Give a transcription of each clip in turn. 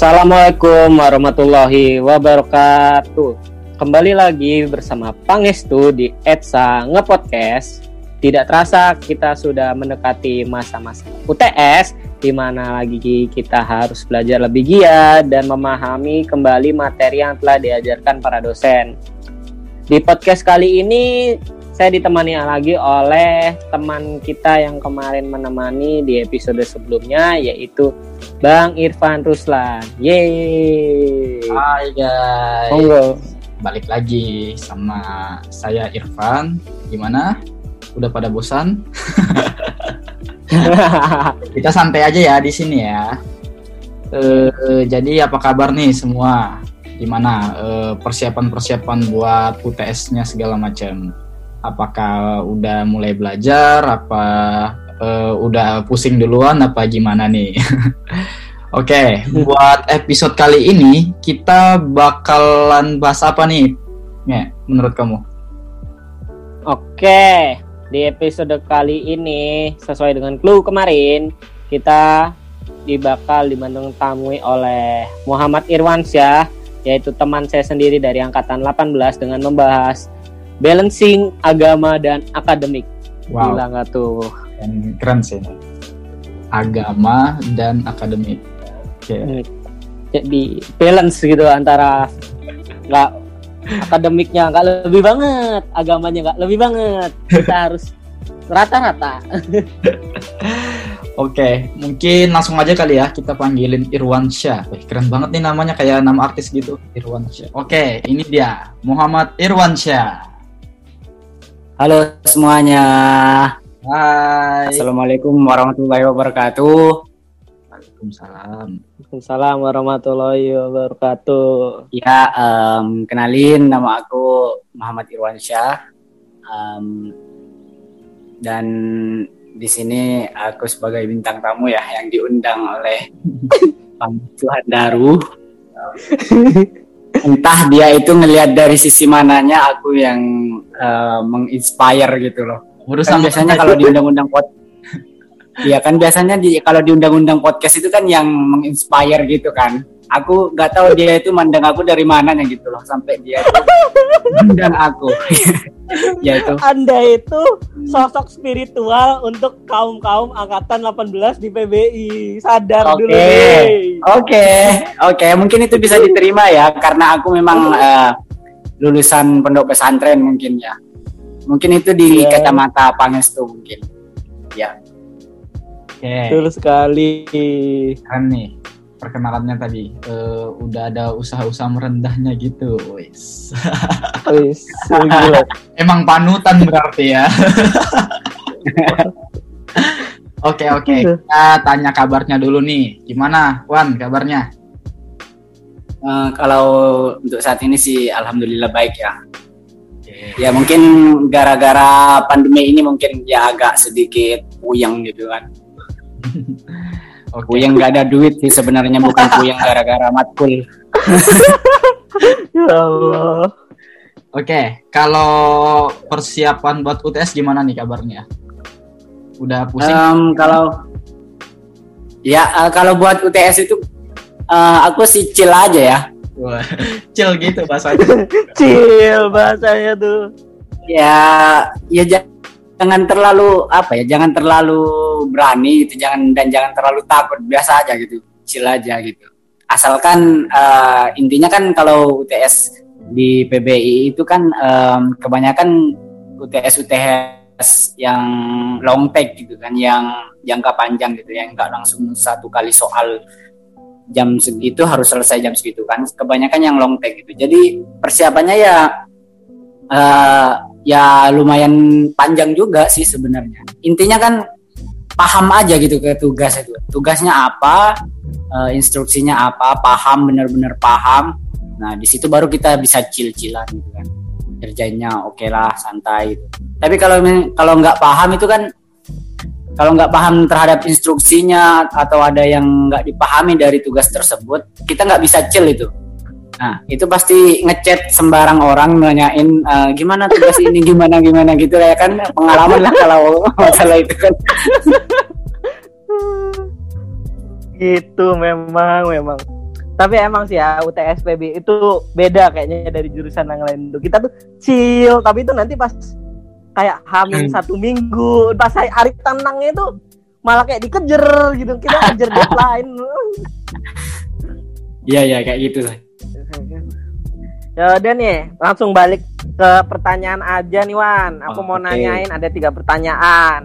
Assalamualaikum warahmatullahi wabarakatuh. Kembali lagi bersama Pangestu di Etsa Ngepodcast. Tidak terasa kita sudah mendekati masa-masa UTS di mana lagi kita harus belajar lebih giat dan memahami kembali materi yang telah diajarkan para dosen. Di podcast kali ini saya ditemani lagi oleh teman kita yang kemarin menemani di episode sebelumnya yaitu Bang Irfan Ruslan. Yeay. Hai guys. Monggo. Balik lagi sama saya Irfan. Gimana? Udah pada bosan? Kita santai aja ya di sini ya. Eh, jadi apa kabar nih semua? Gimana eh, persiapan-persiapan buat UTS-nya segala macam? Apakah udah mulai belajar apa uh, udah pusing duluan apa gimana nih Oke, okay, buat episode kali ini kita bakalan bahas apa nih? Ya, menurut kamu? Oke, di episode kali ini sesuai dengan clue kemarin kita dibakal dibantu tamui oleh Muhammad Irwansyah yaitu teman saya sendiri dari angkatan 18 dengan membahas balancing agama dan akademik. Wow. Gila nggak tuh? Keren, keren sih. Agama dan akademik. Okay. Jadi balance gitu antara nggak akademiknya nggak lebih banget, agamanya nggak lebih banget. Kita harus rata-rata. Oke, mungkin langsung aja kali ya kita panggilin Irwansyah. Wih, keren banget nih namanya kayak nama artis gitu, Irwansyah. Oke, ini dia Muhammad Irwansyah. Halo semuanya. Hai. Assalamualaikum warahmatullahi wabarakatuh. Waalaikumsalam. Waalaikumsalam warahmatullahi wabarakatuh. Ya, um, kenalin nama aku Muhammad Irwansyah. Um, dan di sini aku sebagai bintang tamu ya yang diundang oleh Tuhan Daru. entah dia itu ngelihat dari sisi mananya aku yang uh, menginspire gitu loh. Urusan kan biasanya kalau di undang-undang pod Iya kan biasanya di kalau di undang-undang podcast itu kan yang menginspire gitu kan. Aku nggak tahu dia itu mandang aku dari mananya gitu loh sampai dia mandang aku. ya itu. Anda itu sosok spiritual untuk kaum-kaum angkatan 18 di PBI. Sadar okay. dulu. Oke. Oke. Okay. Oke, okay. mungkin itu bisa diterima ya karena aku memang uh, lulusan pondok pesantren mungkin ya. Mungkin itu di yeah. kacamata Pangestu mungkin. Ya. Oke. Okay. Betul sekali. Kan nih perkenalannya tadi uh, udah ada usaha-usaha merendahnya gitu, wis. wis. Emang panutan berarti ya. Oke oke, kita tanya kabarnya dulu nih. Gimana, Wan, kabarnya? Uh, kalau untuk saat ini sih alhamdulillah baik ya. Ya mungkin gara-gara pandemi ini mungkin ya agak sedikit puyeng gitu kan. Okay. Puyeng nggak ada duit sih sebenarnya bukan puyeng gara-gara matkul. ya Allah. Oke, okay. kalau persiapan buat UTS gimana nih kabarnya? Udah pusing? Um, kalau ya uh, kalau buat UTS itu uh, aku sih chill aja ya. Chill gitu bahasanya. chill bahasanya tuh. Ya, ya jangan terlalu apa ya jangan terlalu berani gitu jangan dan jangan terlalu takut biasa aja gitu chill aja gitu asalkan uh, intinya kan kalau UTS di PBI itu kan um, kebanyakan UTS UTS yang long take gitu kan yang jangka panjang gitu yang nggak langsung satu kali soal jam segitu harus selesai jam segitu kan kebanyakan yang long take gitu jadi persiapannya ya uh, ya lumayan panjang juga sih sebenarnya. Intinya kan paham aja gitu ke tugas itu. Tugasnya apa, uh, instruksinya apa, paham bener-bener paham. Nah di situ baru kita bisa cil-cilan gitu kan. Kerjanya oke okay lah, santai. Gitu. Tapi kalau kalau nggak paham itu kan kalau nggak paham terhadap instruksinya atau ada yang nggak dipahami dari tugas tersebut, kita nggak bisa chill itu Nah, itu pasti ngechat sembarang orang nanyain uh, gimana tugas ini gimana gimana gitu ya kan pengalaman lah kalau masalah itu kan. itu memang memang. Tapi emang sih ya UTS PB itu beda kayaknya dari jurusan yang lain tuh. Kita tuh chill, tapi itu nanti pas kayak hamil Hmm. satu minggu, pas hari, hari tenangnya itu malah kayak dikejar gitu. Kita kejar deadline. Iya iya kayak gitu. Ya udah nih, langsung balik ke pertanyaan aja nih Wan. Aku mau Oke. nanyain ada tiga pertanyaan.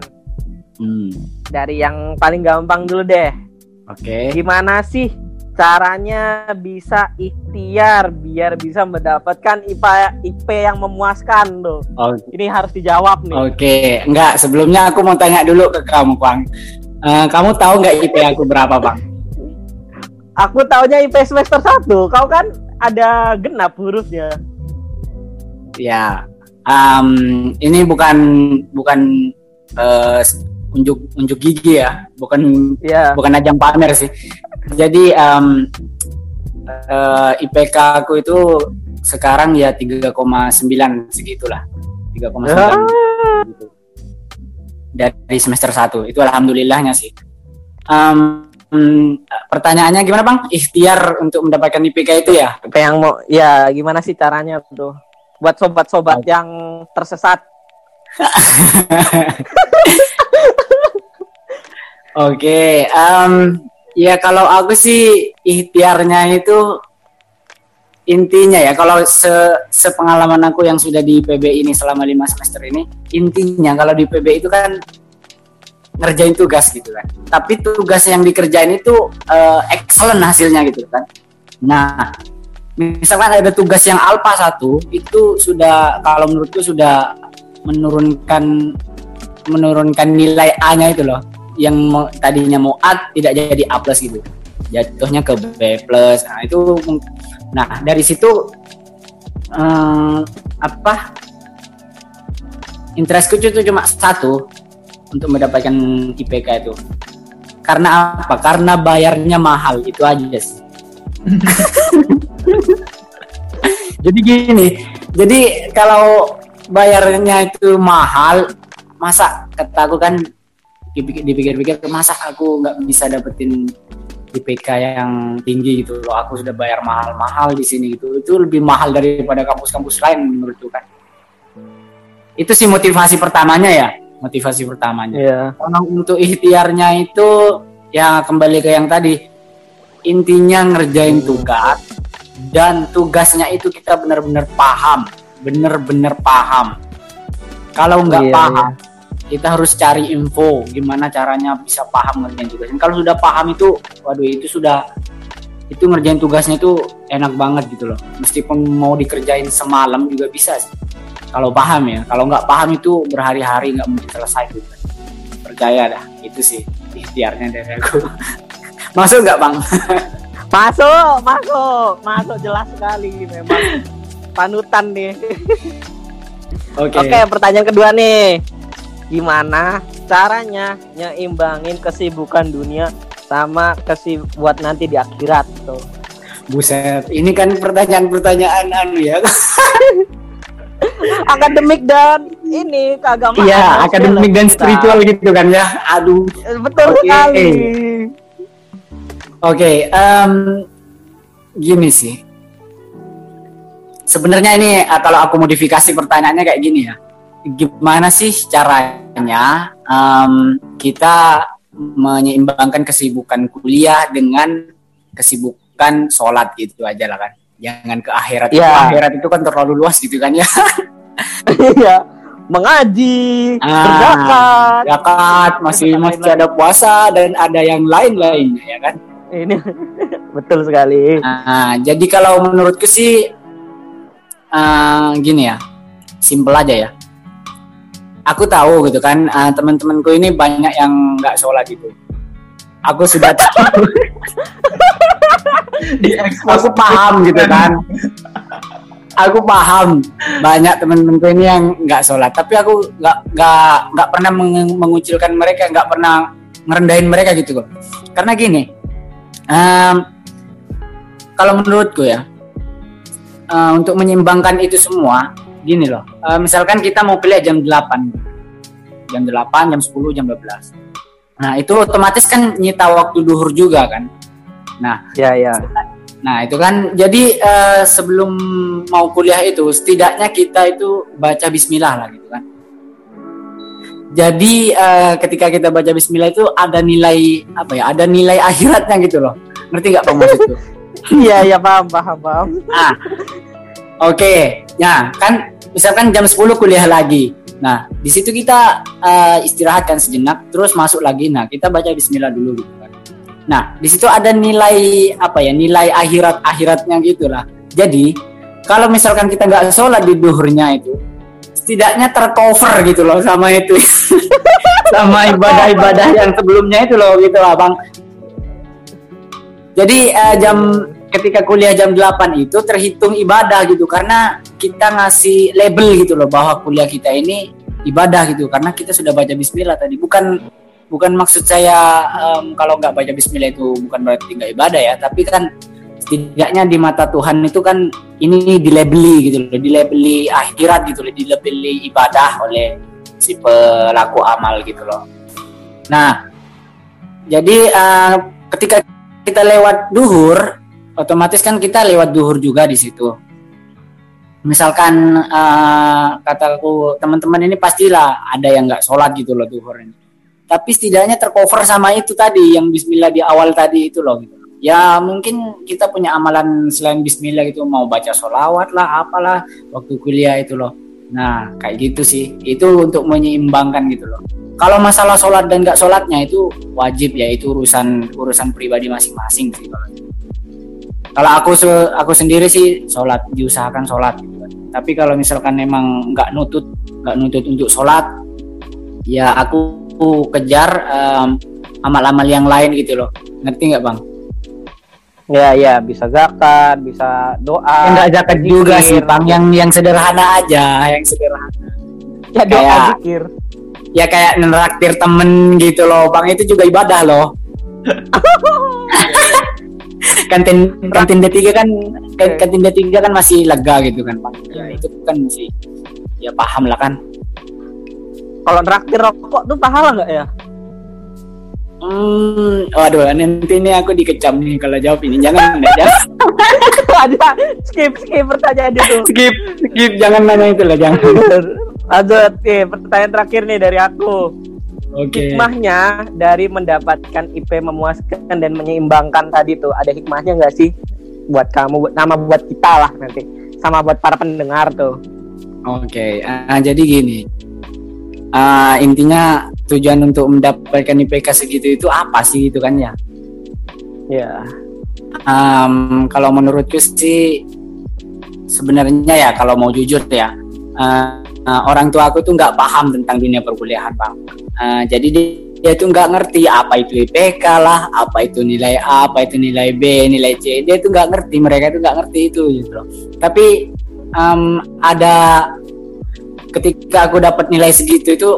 Hmm. Dari yang paling gampang dulu deh. Oke. Gimana sih caranya bisa ikhtiar biar bisa mendapatkan IPA IP yang memuaskan tuh? Oke. Ini harus dijawab nih. Oke, enggak sebelumnya aku mau tanya dulu ke kamu, Bang. Eh, kamu tahu nggak IP aku berapa, Bang? Aku taunya IP semester 1. Kau kan ada genap hurufnya. Ya, em, ini bukan bukan eh, unjuk unjuk gigi ya, bukan Iya. bukan ajang pamer sih. Jadi em, eh, IPK aku itu sekarang ya 3,9 segitulah. 3,9 Ah. gitu. Dari semester 1. Itu alhamdulillahnya sih. Em, hmm, pertanyaannya gimana, Bang? Ikhtiar untuk mendapatkan IPK itu ya? Yang mau ya gimana sih caranya tuh? Buat sobat-sobat yang tersesat. Oke, em, ya kalau aku sih ikhtiarnya itu intinya ya kalau se sepengalaman aku yang sudah di PB ini selama lima semester ini intinya kalau di PB itu kan ngerjain tugas gitu kan. Tapi tugas yang dikerjain itu eh, excellent hasilnya gitu kan. Nah misalkan ada tugas yang alpha satu itu sudah kalau menurutku sudah menurunkan menurunkan nilai A-nya itu loh. Yang tadinya mau A tidak jadi A plus gitu. Jatuhnya ke B plus. Nah itu nah dari situ eh, apa interestku itu cuma satu untuk mendapatkan IPK itu. Karena apa? Karena bayarnya mahal itu aja sih. Jadi gini jadi kalau bayarnya itu mahal masa kata aku kan dipikir- dipikir-pikir masa aku nggak bisa dapetin IPK yang tinggi gitu loh. Aku sudah bayar mahal-mahal di sini gitu. Itu lebih mahal daripada kampus-kampus lain menurutku kan. Itu sih motivasi pertamanya ya motivasi pertamanya. Kalau untuk ikhtiarnya itu ya kembali ke yang tadi intinya ngerjain tugas dan tugasnya itu kita benar-benar paham benar-benar paham. Kalau nggak Iya, paham kita harus cari info gimana caranya bisa paham ngerjain tugasnya kalau sudah paham itu waduh itu sudah itu ngerjain tugasnya itu enak banget gitu loh. Meskipun mau dikerjain semalam juga bisa sih kalau paham ya kalau nggak paham itu berhari-hari nggak mungkin selesai gitu. Percaya dah itu sih ikhtiarnya dari aku. Masuk nggak bang? Masuk, masuk, masuk. Jelas sekali memang. Panutan nih. oke. Oke, pertanyaan kedua nih. Gimana caranya nyeimbangin kesibukan dunia sama kesib buat nanti di akhirat tuh. buset ini kan pertanyaan-pertanyaan anu ya Akademik dan ini keagamaan. iya akademik dan kita. spiritual gitu kan ya aduh Betul Oke. sekali. Oke, em, gini sih. Sebenarnya ini eh, kalau aku modifikasi pertanyaannya kayak gini ya. Gimana sih caranya em, kita menyeimbangkan kesibukan kuliah dengan kesibukan sholat gitu aja lah kan. Jangan ke akhirat. itu. Iya. Akhirat itu kan terlalu luas gitu kan ya. Iya. Mengaji, Ah, berzakat. Zakat, masih masih ada puasa dan ada yang lain-lainnya ya kan. Ini betul sekali. Nah, jadi kalau menurutku sih eh, gini ya, simple aja ya. Aku tahu gitu kan, eh, teman-temanku ini banyak yang nggak sholat gitu. Aku sudah tahu. Aku paham gitu kan. Aku paham. Banyak teman-temanku ini yang nggak sholat, tapi aku nggak nggak nggak pernah meng- mengucilkan mereka, nggak pernah ngerendahin mereka gitu kok. Karena gini, em, kalau menurutku ya eh, untuk menyeimbangkan itu semua gini loh. Eh, misalkan kita mau pilih jam 8 jam 8 jam 10 jam 12 nah itu otomatis kan nyita waktu duhur juga kan nah Ya, ya. Nah itu kan jadi eh, sebelum mau kuliah itu setidaknya kita itu baca Bismillah lah gitu kan. Jadi eh, ketika kita baca Bismillah itu ada nilai apa ya? Ada nilai akhiratnya gitu loh. Ngerti nggak Pak maksudku? Iya iya paham paham paham. Nah, oke, ya kan misalkan jam 10 kuliah lagi. Nah, di situ kita eh, istirahatkan sejenak, terus masuk lagi. Nah, kita baca Bismillah dulu gitu. Nah, di situ ada nilai apa ya? Nilai akhirat akhiratnya gitulah. Jadi, kalau misalkan kita nggak sholat di duhurnya itu, setidaknya tercover gitu loh sama itu, sama ibadah-ibadah yang sebelumnya itu loh gitu lah, bang. Jadi eh, jam ketika kuliah jam 8 itu terhitung ibadah gitu karena kita ngasih label gitu loh bahwa kuliah kita ini ibadah gitu karena kita sudah baca bismillah tadi bukan bukan maksud saya em, kalau nggak baca bismillah itu bukan berarti nggak ibadah ya tapi kan setidaknya di mata Tuhan itu kan ini dilabeli gitu loh dilabeli akhirat gitu loh dilabeli ibadah oleh si pelaku amal gitu loh. Nah jadi eh, ketika kita lewat duhur otomatis kan kita lewat duhur juga di situ. Misalkan eh, kataku teman-teman ini pastilah ada yang nggak sholat gitu loh duhur ini tapi setidaknya tercover sama itu tadi yang Bismillah di awal tadi itu loh gitu. ya mungkin kita punya amalan selain Bismillah gitu mau baca sholawat lah apalah waktu kuliah itu loh nah kayak gitu sih itu untuk menyeimbangkan gitu loh kalau masalah sholat dan nggak sholatnya itu wajib ya itu urusan urusan pribadi masing-masing sih kalau itu. kalau aku aku sendiri sih sholat diusahakan sholat gitu tapi kalau misalkan emang nggak nutut nggak nutut untuk sholat ya aku kejar em, amal-amal yang lain gitu loh. Ngerti nggak bang? Ya ya bisa zakat, bisa doa. Ya, nggak zakat juga sih bang yang yang sederhana aja yang sederhana. Ya doa Kayak- zikir. ya kayak neraktir temen gitu loh. Bang itu juga ibadah loh. Kantin kantin D3 kan kan- kantin D3 kan masih lega gitu kan bang. Ya itu kan masih ya paham lah kan Kalau traktir rokok tuh pahala nggak ya? hmm waduh nanti ini aku dikecam nih kalau jawab ini jangan ya, jangan Ada skip skip pertanyaan itu. skip skip jangan nanya itu lah jangan Lanjut, nih, pertanyaan terakhir nih dari aku. oke Hikmahnya dari mendapatkan IP memuaskan dan menyeimbangkan tadi tuh ada hikmahnya nggak sih buat kamu, buat nama buat kita lah nanti, sama buat para pendengar tuh. Oke, ah, jadi gini. Ah, intinya tujuan untuk mendapatkan IPK segitu itu apa sih gitu kan ya? Ya, Am, kalau menurutku sih sebenarnya ya kalau mau jujur ya ah, ah, orang tua aku tuh nggak paham tentang dunia perkuliahan bang. Ah, jadi dia, dia tuh nggak ngerti apa itu IPK lah, apa itu nilai A, apa itu nilai B, nilai C. Dia tuh nggak ngerti, mereka tuh nggak ngerti itu gitu loh. Tapi am, ada ketika aku dapat nilai segitu itu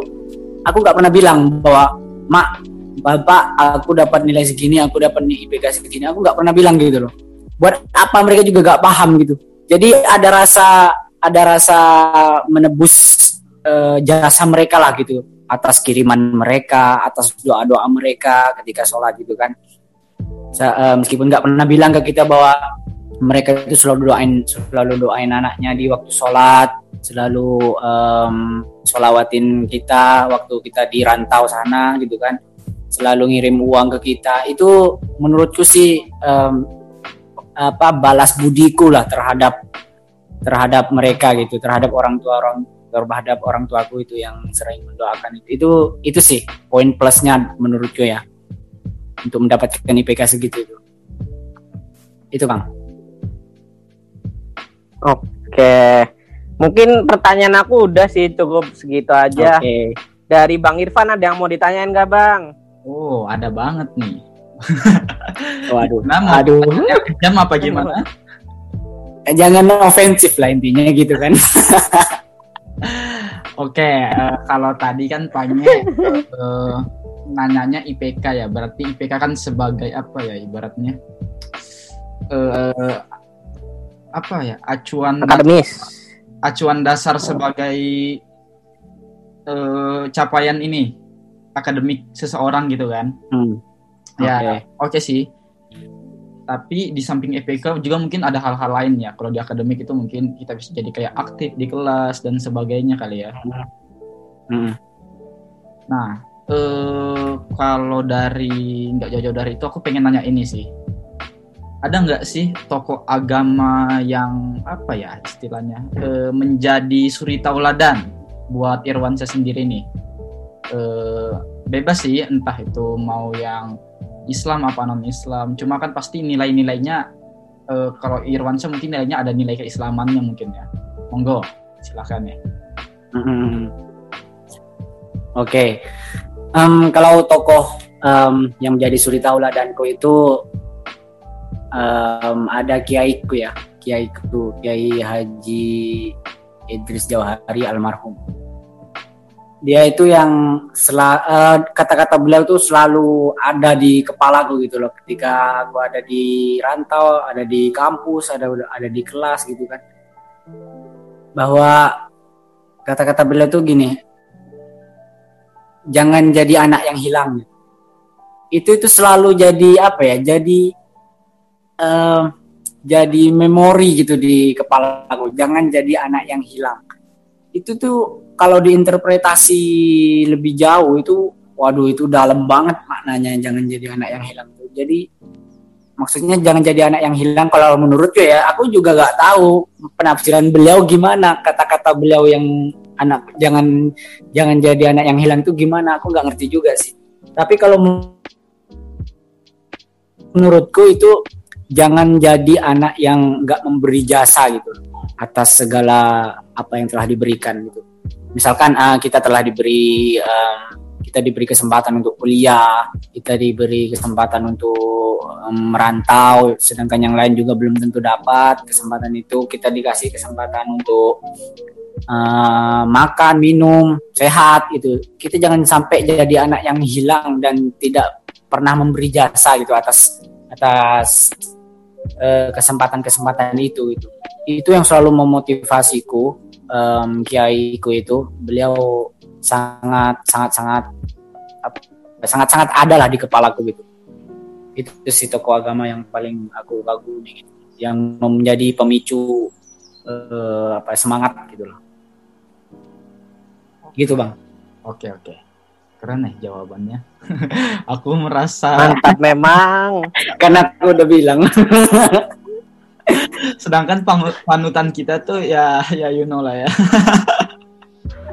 aku nggak pernah bilang bahwa mak bapak aku dapat nilai segini aku dapat IPK segini. Aku nggak pernah bilang gitu loh. Buat apa mereka juga nggak paham gitu. Jadi ada rasa ada rasa menebus eh, jasa mereka lah gitu. Atas kiriman mereka atas doa doa mereka ketika sholat gitu kan. Sa- eh, meskipun nggak pernah bilang ke kita bahwa mereka itu selalu doain selalu doain anaknya di waktu sholat selalu em, sholawatin kita waktu kita di rantau sana gitu kan. Selalu ngirim uang ke kita. Itu menurutku sih em, apa balas budiku lah terhadap terhadap mereka gitu. Terhadap orang tua orang terhadap orang tuaku itu yang sering mendoakan. Itu itu itu sih poin plusnya menurutku ya. Untuk mendapatkan IPK segitu itu. Itu kang. Oke. Mungkin pertanyaan aku udah sih cukup segitu aja. oke Dari Bang Irfan ada yang mau ditanyain nggak Bang? Oh, ada banget nih. waduh Nah, mau aduh kejam apa gimana? Eh, jangan ofensif lah intinya gitu kan Oke, eh, kalau tadi kan tanya eh, nanyanya IPK ya, berarti IPK kan sebagai apa ya ibaratnya? Eh, apa ya? Acuan Akademis. Acuan dasar sebagai eh, capaian ini akademik seseorang gitu kan? Hmm, Ya, oke sih. tapi di samping IPK juga mungkin ada hal-hal lain ya kalau di akademik itu mungkin kita bisa jadi kayak aktif di kelas dan sebagainya kali ya Mm. nah eh kalau dari nggak jauh-jauh dari itu aku pengen nanya ini sih ada nggak sih tokoh agama yang apa ya istilahnya eh, menjadi suri tauladan buat Irwansyah sendiri nih? Eh, bebas sih entah itu mau yang Islam apa non Islam cuma kan pasti nilai-nilainya eh, kalau Irwansyah mungkin nilainya ada nilai keislamannya mungkin ya. Monggo silakan ya. Mm-mm. Oke, Em, kalau tokoh em, yang menjadi suri tauladanku itu em, ada kiaiku ya, kiaiku, Kiai Haji Idris Jauhari almarhum. Dia itu yang eh, kata-kata beliau itu selalu ada di kepalaku gitu loh. Ketika aku ada di rantau, ada di kampus, ada ada di kelas gitu kan. Bahwa kata-kata beliau itu gini, jangan jadi anak yang hilang. Itu itu selalu jadi apa ya? Jadi eh, jadi memori gitu di kepala aku. Jangan jadi anak yang hilang. Itu tuh kalau diinterpretasi lebih jauh itu, waduh itu dalam banget maknanya. Jangan jadi anak yang hilang. tuh. Jadi maksudnya jangan jadi anak yang hilang. Kalau menurutku ya, aku juga gak tahu penafsiran beliau gimana. Kata-kata beliau yang anak jangan jangan jadi anak yang hilang itu gimana aku nggak ngerti juga sih tapi kalau men- menurutku itu jangan jadi anak yang nggak memberi jasa gitu atas segala apa yang telah diberikan gitu misalkan ah, kita telah diberi em, kita diberi kesempatan untuk kuliah kita diberi kesempatan untuk em, merantau sedangkan yang lain juga belum tentu dapat kesempatan itu kita dikasih kesempatan untuk eh, makan, minum, sehat gitu. Kita jangan sampai jadi anak yang hilang dan tidak pernah memberi jasa gitu atas atas eh, kesempatan-kesempatan itu gitu. Itu yang selalu memotivasiku em, kiaiku itu. Beliau sangat sangat sangat sangat sangat ada lah di kepalaku gitu. Itu si tokoh agama yang paling aku kagumi gitu. Yang menjadi pemicu eh, apa semangat gitu loh gitu bang oke oke keren nih jawabannya aku merasa Mantap memang. karena aku udah bilang sedangkan panutan kita tuh ya ya you know lah ya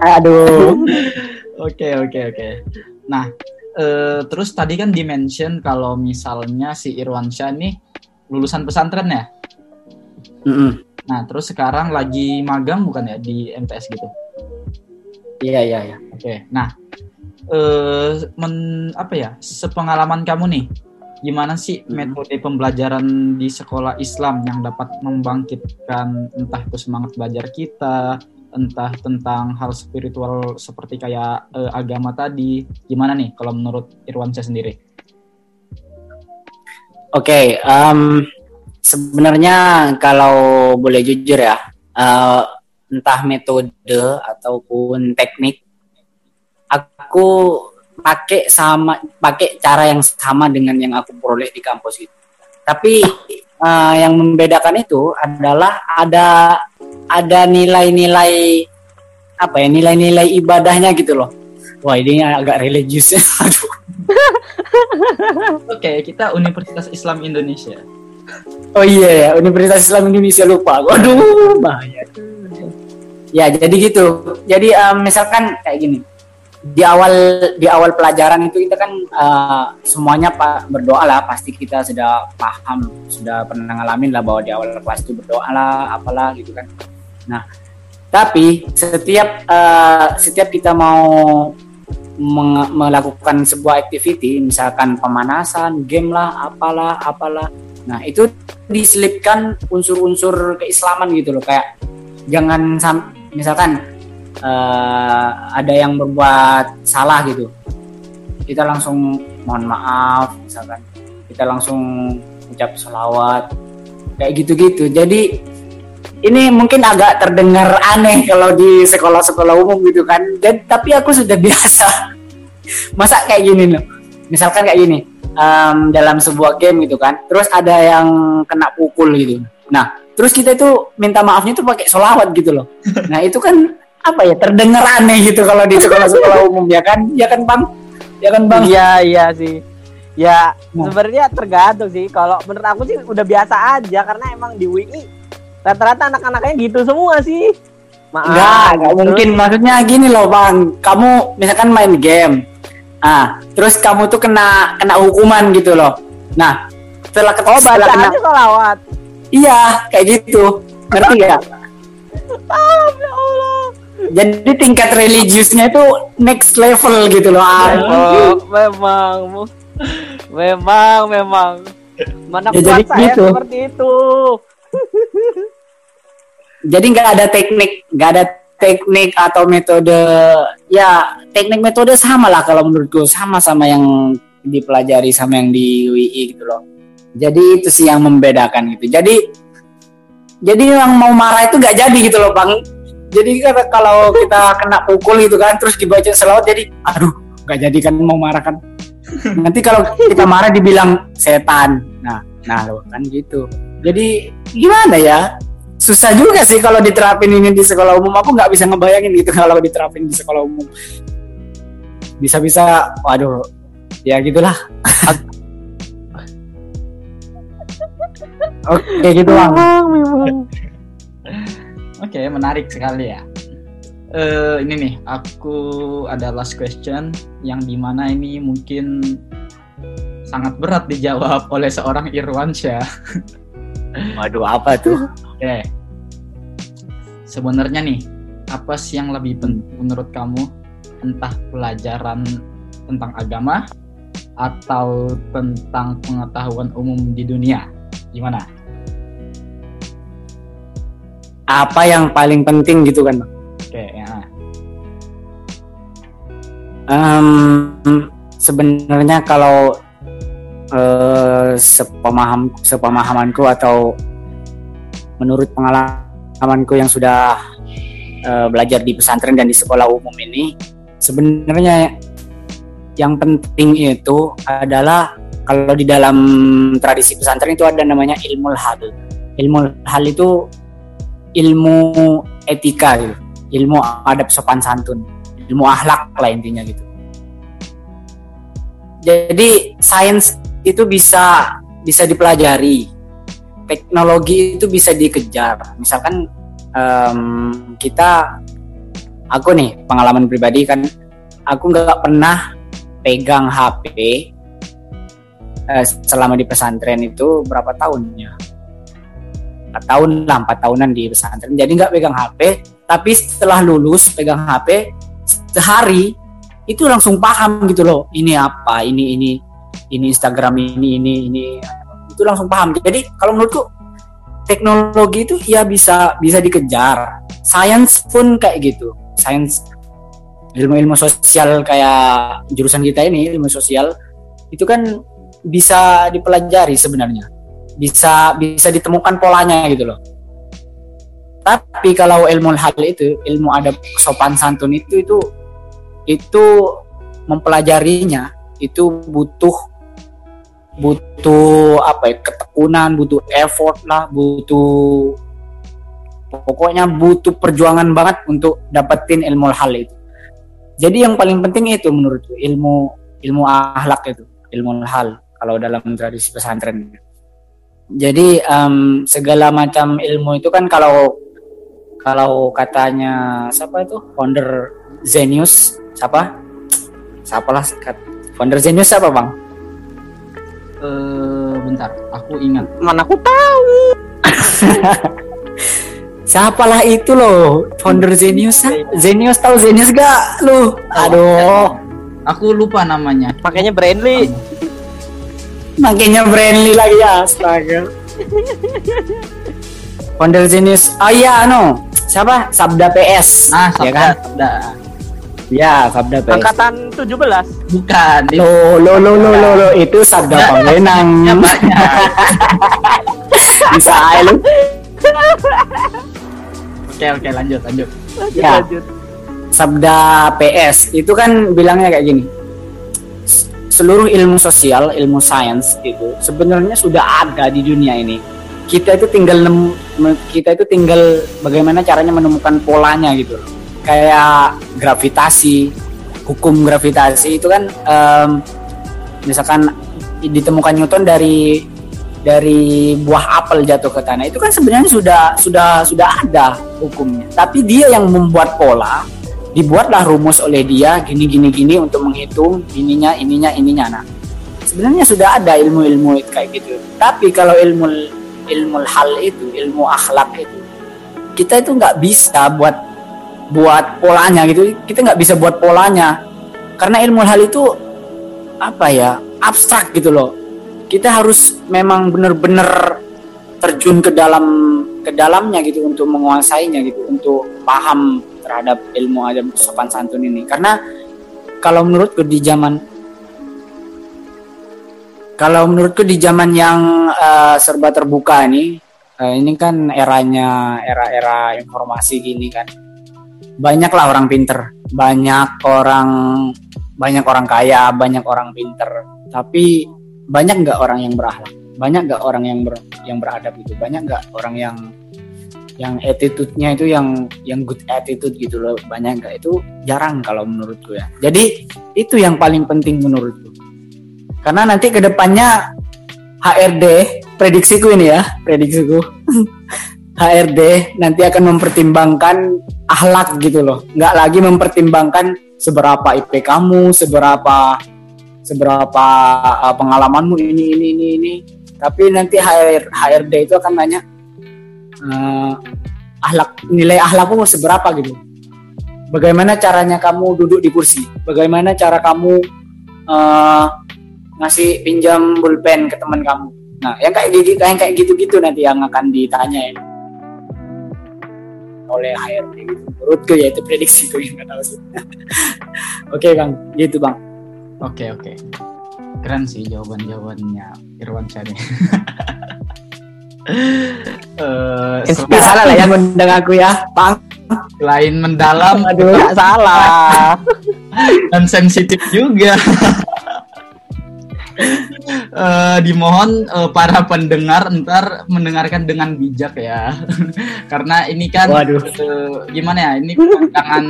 Aduh. Oke oke oke. Nah eh, terus tadi kan dimention kalau misalnya si Irwansyah nih lulusan pesantren ya. Mm-mm. Nah terus sekarang lagi magang bukan ya di MTS gitu. iya iya iya Oke. Nah eh men, apa ya sepengalaman kamu nih gimana sih Hmm. metode pembelajaran di sekolah Islam yang dapat membangkitkan entah itu semangat belajar kita entah tentang hal spiritual seperti kayak eh, agama tadi gimana nih kalau menurut Irwansyah sendiri oke em, sebenarnya kalau boleh jujur ya eh, entah metode ataupun teknik aku pakai sama pakai cara yang sama dengan yang aku peroleh di kampus itu tapi eh, yang membedakan itu adalah ada ada nilai-nilai apa ya nilai-nilai ibadahnya gitu loh wah ini agak religius ya oke kita Universitas Islam Indonesia Oh iya ya, Universitas Islam Indonesia lupa. Waduh, bahaya. Ya, jadi gitu. Jadi em, misalkan kayak gini. Di awal di awal pelajaran itu kita kan eh, semuanya pak berdoa lah. Pasti kita sudah paham, sudah pernah ngalamin lah bahwa di awal kelas itu berdoa lah, apalah gitu kan. Nah, tapi setiap eh, setiap kita mau melakukan sebuah activity, misalkan pemanasan, game lah, apalah, apalah. Nah, itu diselipkan unsur-unsur keislaman gitu loh, kayak jangan misalkan eh, ada yang berbuat salah gitu. Kita langsung mohon maaf, misalkan. Kita langsung ucap selawat. Kayak gitu-gitu. Jadi ini mungkin agak terdengar aneh kalau di sekolah-sekolah umum gitu kan. Dan tapi aku sudah biasa. Masa kayak gini loh. Misalkan kayak gini. em, dalam sebuah game gitu kan terus ada yang kena pukul gitu nah terus kita itu minta maafnya itu pakai solawat gitu loh nah itu kan apa ya terdengar aneh gitu kalau di sekolah-sekolah umum ya kan ya kan bang ya kan bang Iya iya sih. Ya Nah. sebenarnya tergantung sih. Kalau menurut aku sih udah biasa aja karena emang di WI rata-rata anak-anaknya gitu semua sih. Maaf. Enggak, enggak Terus- mungkin. Maksudnya gini loh, Bang. Kamu misalkan main game. Ah, terus kamu tuh kena kena hukuman gitu loh. Nah, setelah, Oh setelah kena iya, kayak gitu. Ngerti gak? Ah, ya. Jadi tingkat religiusnya itu next level gitu loh. Oh, memang, memang, memang. Mana Ya, kuat jadi saya gitu. seperti itu. Jadi nggak ada teknik, nggak ada teknik atau metode. Ya, teknik metode sama lah kalau menurutku sama sama yang dipelajari sama yang di UI gitu loh. Jadi itu sih yang membedakan gitu. Jadi jadi yang mau marah itu nggak jadi gitu loh bang. Jadi kan kalau kita kena pukul gitu kan, terus dibaca selawat jadi, aduh nggak jadi kan mau marah kan. Nanti kalau kita marah dibilang setan. Nah, nah loh kan gitu. Jadi gimana ya? susah juga sih kalau diterapin ini di sekolah umum aku nggak bisa ngebayangin gitu kalau diterapin di sekolah umum bisa-bisa waduh ya gitulah oke gitu bang Memang, Oke, menarik sekali ya. Eh ini nih, aku ada last question yang di mana ini mungkin sangat berat dijawab oleh seorang Irwansyah. waduh apa tuh Oke. Sebenarnya nih, apa sih yang lebih penting menurut kamu? Entah pelajaran tentang agama atau tentang pengetahuan umum di dunia? Gimana? Apa yang paling penting gitu kan bang Oke, ya. Em, sebenarnya kalau eh, sepemaham sepemahamanku atau menurut pengalamanku yang sudah eh, belajar di pesantren dan di sekolah umum ini sebenarnya yang penting itu adalah kalau di dalam tradisi pesantren itu ada namanya ilmu hal ilmu hal itu ilmu etika gitu ilmu adab sopan santun ilmu akhlak lah intinya gitu. Jadi sains itu bisa bisa dipelajari, teknologi itu bisa dikejar. Misalkan em, kita, aku nih pengalaman pribadi kan, aku nggak pernah pegang HP eh, selama di pesantren itu berapa tahunnya? Empat tahun lah, empat tahunan di pesantren. Jadi nggak pegang HP, tapi setelah lulus pegang HP sehari itu langsung paham gitu loh ini apa ini ini ini Instagram ini ini ini. Itu langsung paham. Jadi kalau menurutku teknologi itu ya bisa bisa dikejar. Sains pun kayak gitu. Sains ilmu-ilmu sosial kayak jurusan kita ini ilmu sosial itu kan bisa dipelajari sebenarnya bisa bisa ditemukan polanya gitu loh. Tapi kalau ilmu hal itu ilmu adab sopan santun itu itu itu mempelajarinya itu butuh butuh apa ya ketekunan butuh effort lah butuh pokoknya butuh perjuangan banget untuk dapetin ilmu hal itu. Jadi yang paling penting itu menurutku ilmu ilmu akhlak itu ilmu hal kalau dalam tradisi pesantren jadi em, segala macam ilmu itu kan kalau kalau katanya siapa itu founder Zenius siapa siapa lah founder Zenius siapa bang Eh bentar, aku ingat. Mana aku tahu. siapalah itu loh founder Zenius Zenius tahu Zenius gak lu aduh Aku lupa namanya. Makanya Brandly. Makanya Brandly lagi ya astaga founder Zenius oh iya anu siapa Sabda PS Ah, ya Sabda, kan Sabda. ya Sabda PS Angkatan 17. Bukan. lo lo lo lo lo, lo. itu Sabda Ya, Panglenang Ya banyak. bisa aja lu Oke, oke, lanjut, lanjut. Lanjut, Ya. lanjut. Sabda PS itu kan bilangnya kayak gini. "S- seluruh ilmu sosial, ilmu sains itu sebenarnya sudah ada di dunia ini. Kita itu tinggal kita itu tinggal bagaimana caranya menemukan polanya gitu. Kayak gravitasi, hukum gravitasi itu kan em, misalkan ditemukan Newton dari dari buah apel jatuh ke tanah itu kan sebenarnya sudah sudah sudah ada hukumnya. Tapi dia yang membuat pola, dibuatlah rumus oleh dia gini gini gini untuk menghitung ininya ininya ininya. Nah, sebenarnya sudah ada ilmu-ilmu kayak gitu. Tapi kalau ilmu ilmu hal itu, ilmu akhlak itu, kita itu nggak bisa buat buat polanya gitu. Kita nggak bisa buat polanya karena ilmu hal itu apa ya abstrak gitu loh kita harus memang benar-benar terjun ke dalam ke dalamnya gitu untuk menguasainya gitu untuk paham terhadap ilmu adab sopan santun ini. Karena kalau menurutku di zaman kalau menurutku di zaman yang eh, serba terbuka ini eh, ini kan eranya era-era informasi gini kan. Banyaklah orang pinter. Banyak orang banyak orang kaya banyak orang pinter. Tapi banyak nggak orang yang berakhlak banyak nggak orang yang ber, yang beradab gitu banyak nggak orang yang yang attitude-nya itu yang yang good attitude gitu loh. Banyak nggak? Itu jarang kalau menurutku ya. Jadi itu yang paling penting menurutku. Karena nanti ke depannya HRD prediksiku ini ya prediksiku. HRD nanti akan mempertimbangkan akhlak gitu loh. Nggak lagi mempertimbangkan seberapa IP kamu seberapa seberapa uh, pengalamanmu ini ini ini ini. Tapi nanti HR, HRD itu akan nanya uh, ahlak nilai ahlakmu seberapa gitu? Bagaimana caranya kamu duduk di kursi? Bagaimana cara kamu uh, ngasih pinjam pulpen ke teman kamu? Nah yang kayak gitu yang kayak gitu-gitu nanti yang akan ditanya ya oleh HRD gitu. menurutku ya itu prediksi tuh nggak tahu sih. Oke bang. Gitu bang. Oke oke. Keren sih jawaban-jawabannya Irwan Syah Eh, Nggak salah lah ya ngundang aku ya bang selain mendalam Aduh, nggak salah. dan sensitif juga. Eh, dimohon eh, para pendengar ntar mendengarkan dengan bijak ya, karena ini kan Waduh. eh, gimana ya? Ini jangan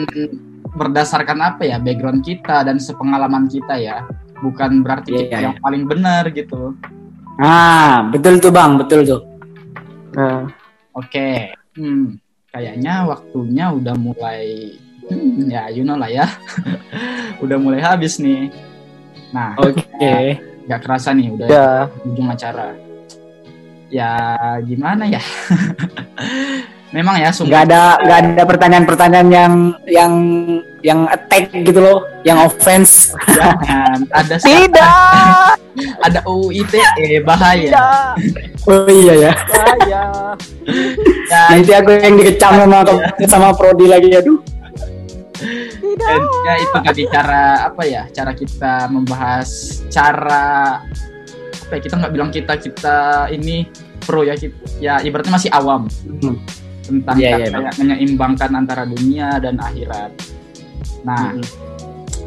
berdasarkan apa ya background kita dan sepengalaman kita ya, bukan berarti Iya, kita iya. yang paling benar gitu. ah betul tuh bang betul tuh Nah, Oke, hmm, kayaknya waktunya udah mulai, hmm, ya you know lah ya, udah mulai habis nih. Nah, oke nggak kerasa nih udah udah. ujung acara. Ya gimana ya? Memang ya sungguh nggak ada nggak ada pertanyaan-pertanyaan yang yang yang attack gitu loh yang offense jangan. ada Tidak, ada UU ITE bahaya. tidak. oh iya ya Saya. Ya, nanti aku yang dikecam sama sama Prodi lagi aduh dan ya itu tadi cara apa ya? Cara kita membahas cara apa ya? Kita nggak bilang kita kita ini pro ya, kita, ya ibaratnya masih awam. Hmm. Tentang Iya, cara iya, kayak menyeimbangkan antara dunia dan akhirat. Nah, Mm-mm.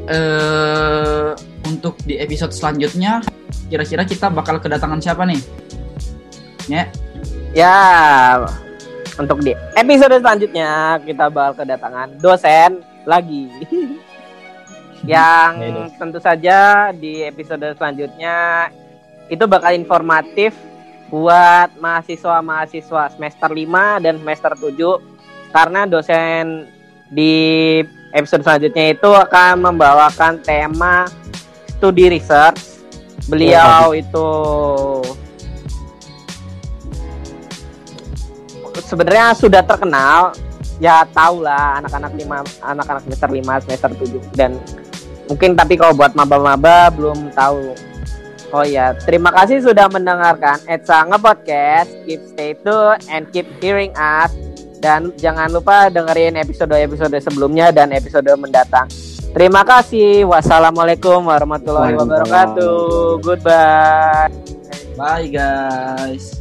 eh untuk di episode selanjutnya, kira-kira kita bakal kedatangan siapa nih? Ya, Ya, untuk di episode selanjutnya kita bakal kedatangan dosen lagi. Yang Ya, tentu saja di episode selanjutnya itu bakal informatif buat mahasiswa-mahasiswa semester 5 dan semester 7 karena dosen di episode selanjutnya itu akan membawakan tema studi research. Beliau itu sebenarnya sudah terkenal. Ya tau lah anak-anak lima anak-anak semester 5 semester 7 dan mungkin tapi kalau buat maba-maba belum tahu oh ya terima kasih sudah mendengarkan Etsa Ngepodcast. Keep stay tune and keep hearing us. Dan jangan lupa dengerin episode-episode sebelumnya dan episode mendatang. Terima kasih. Wassalamualaikum warahmatullahi wabarakatuh. Goodbye. Bye guys.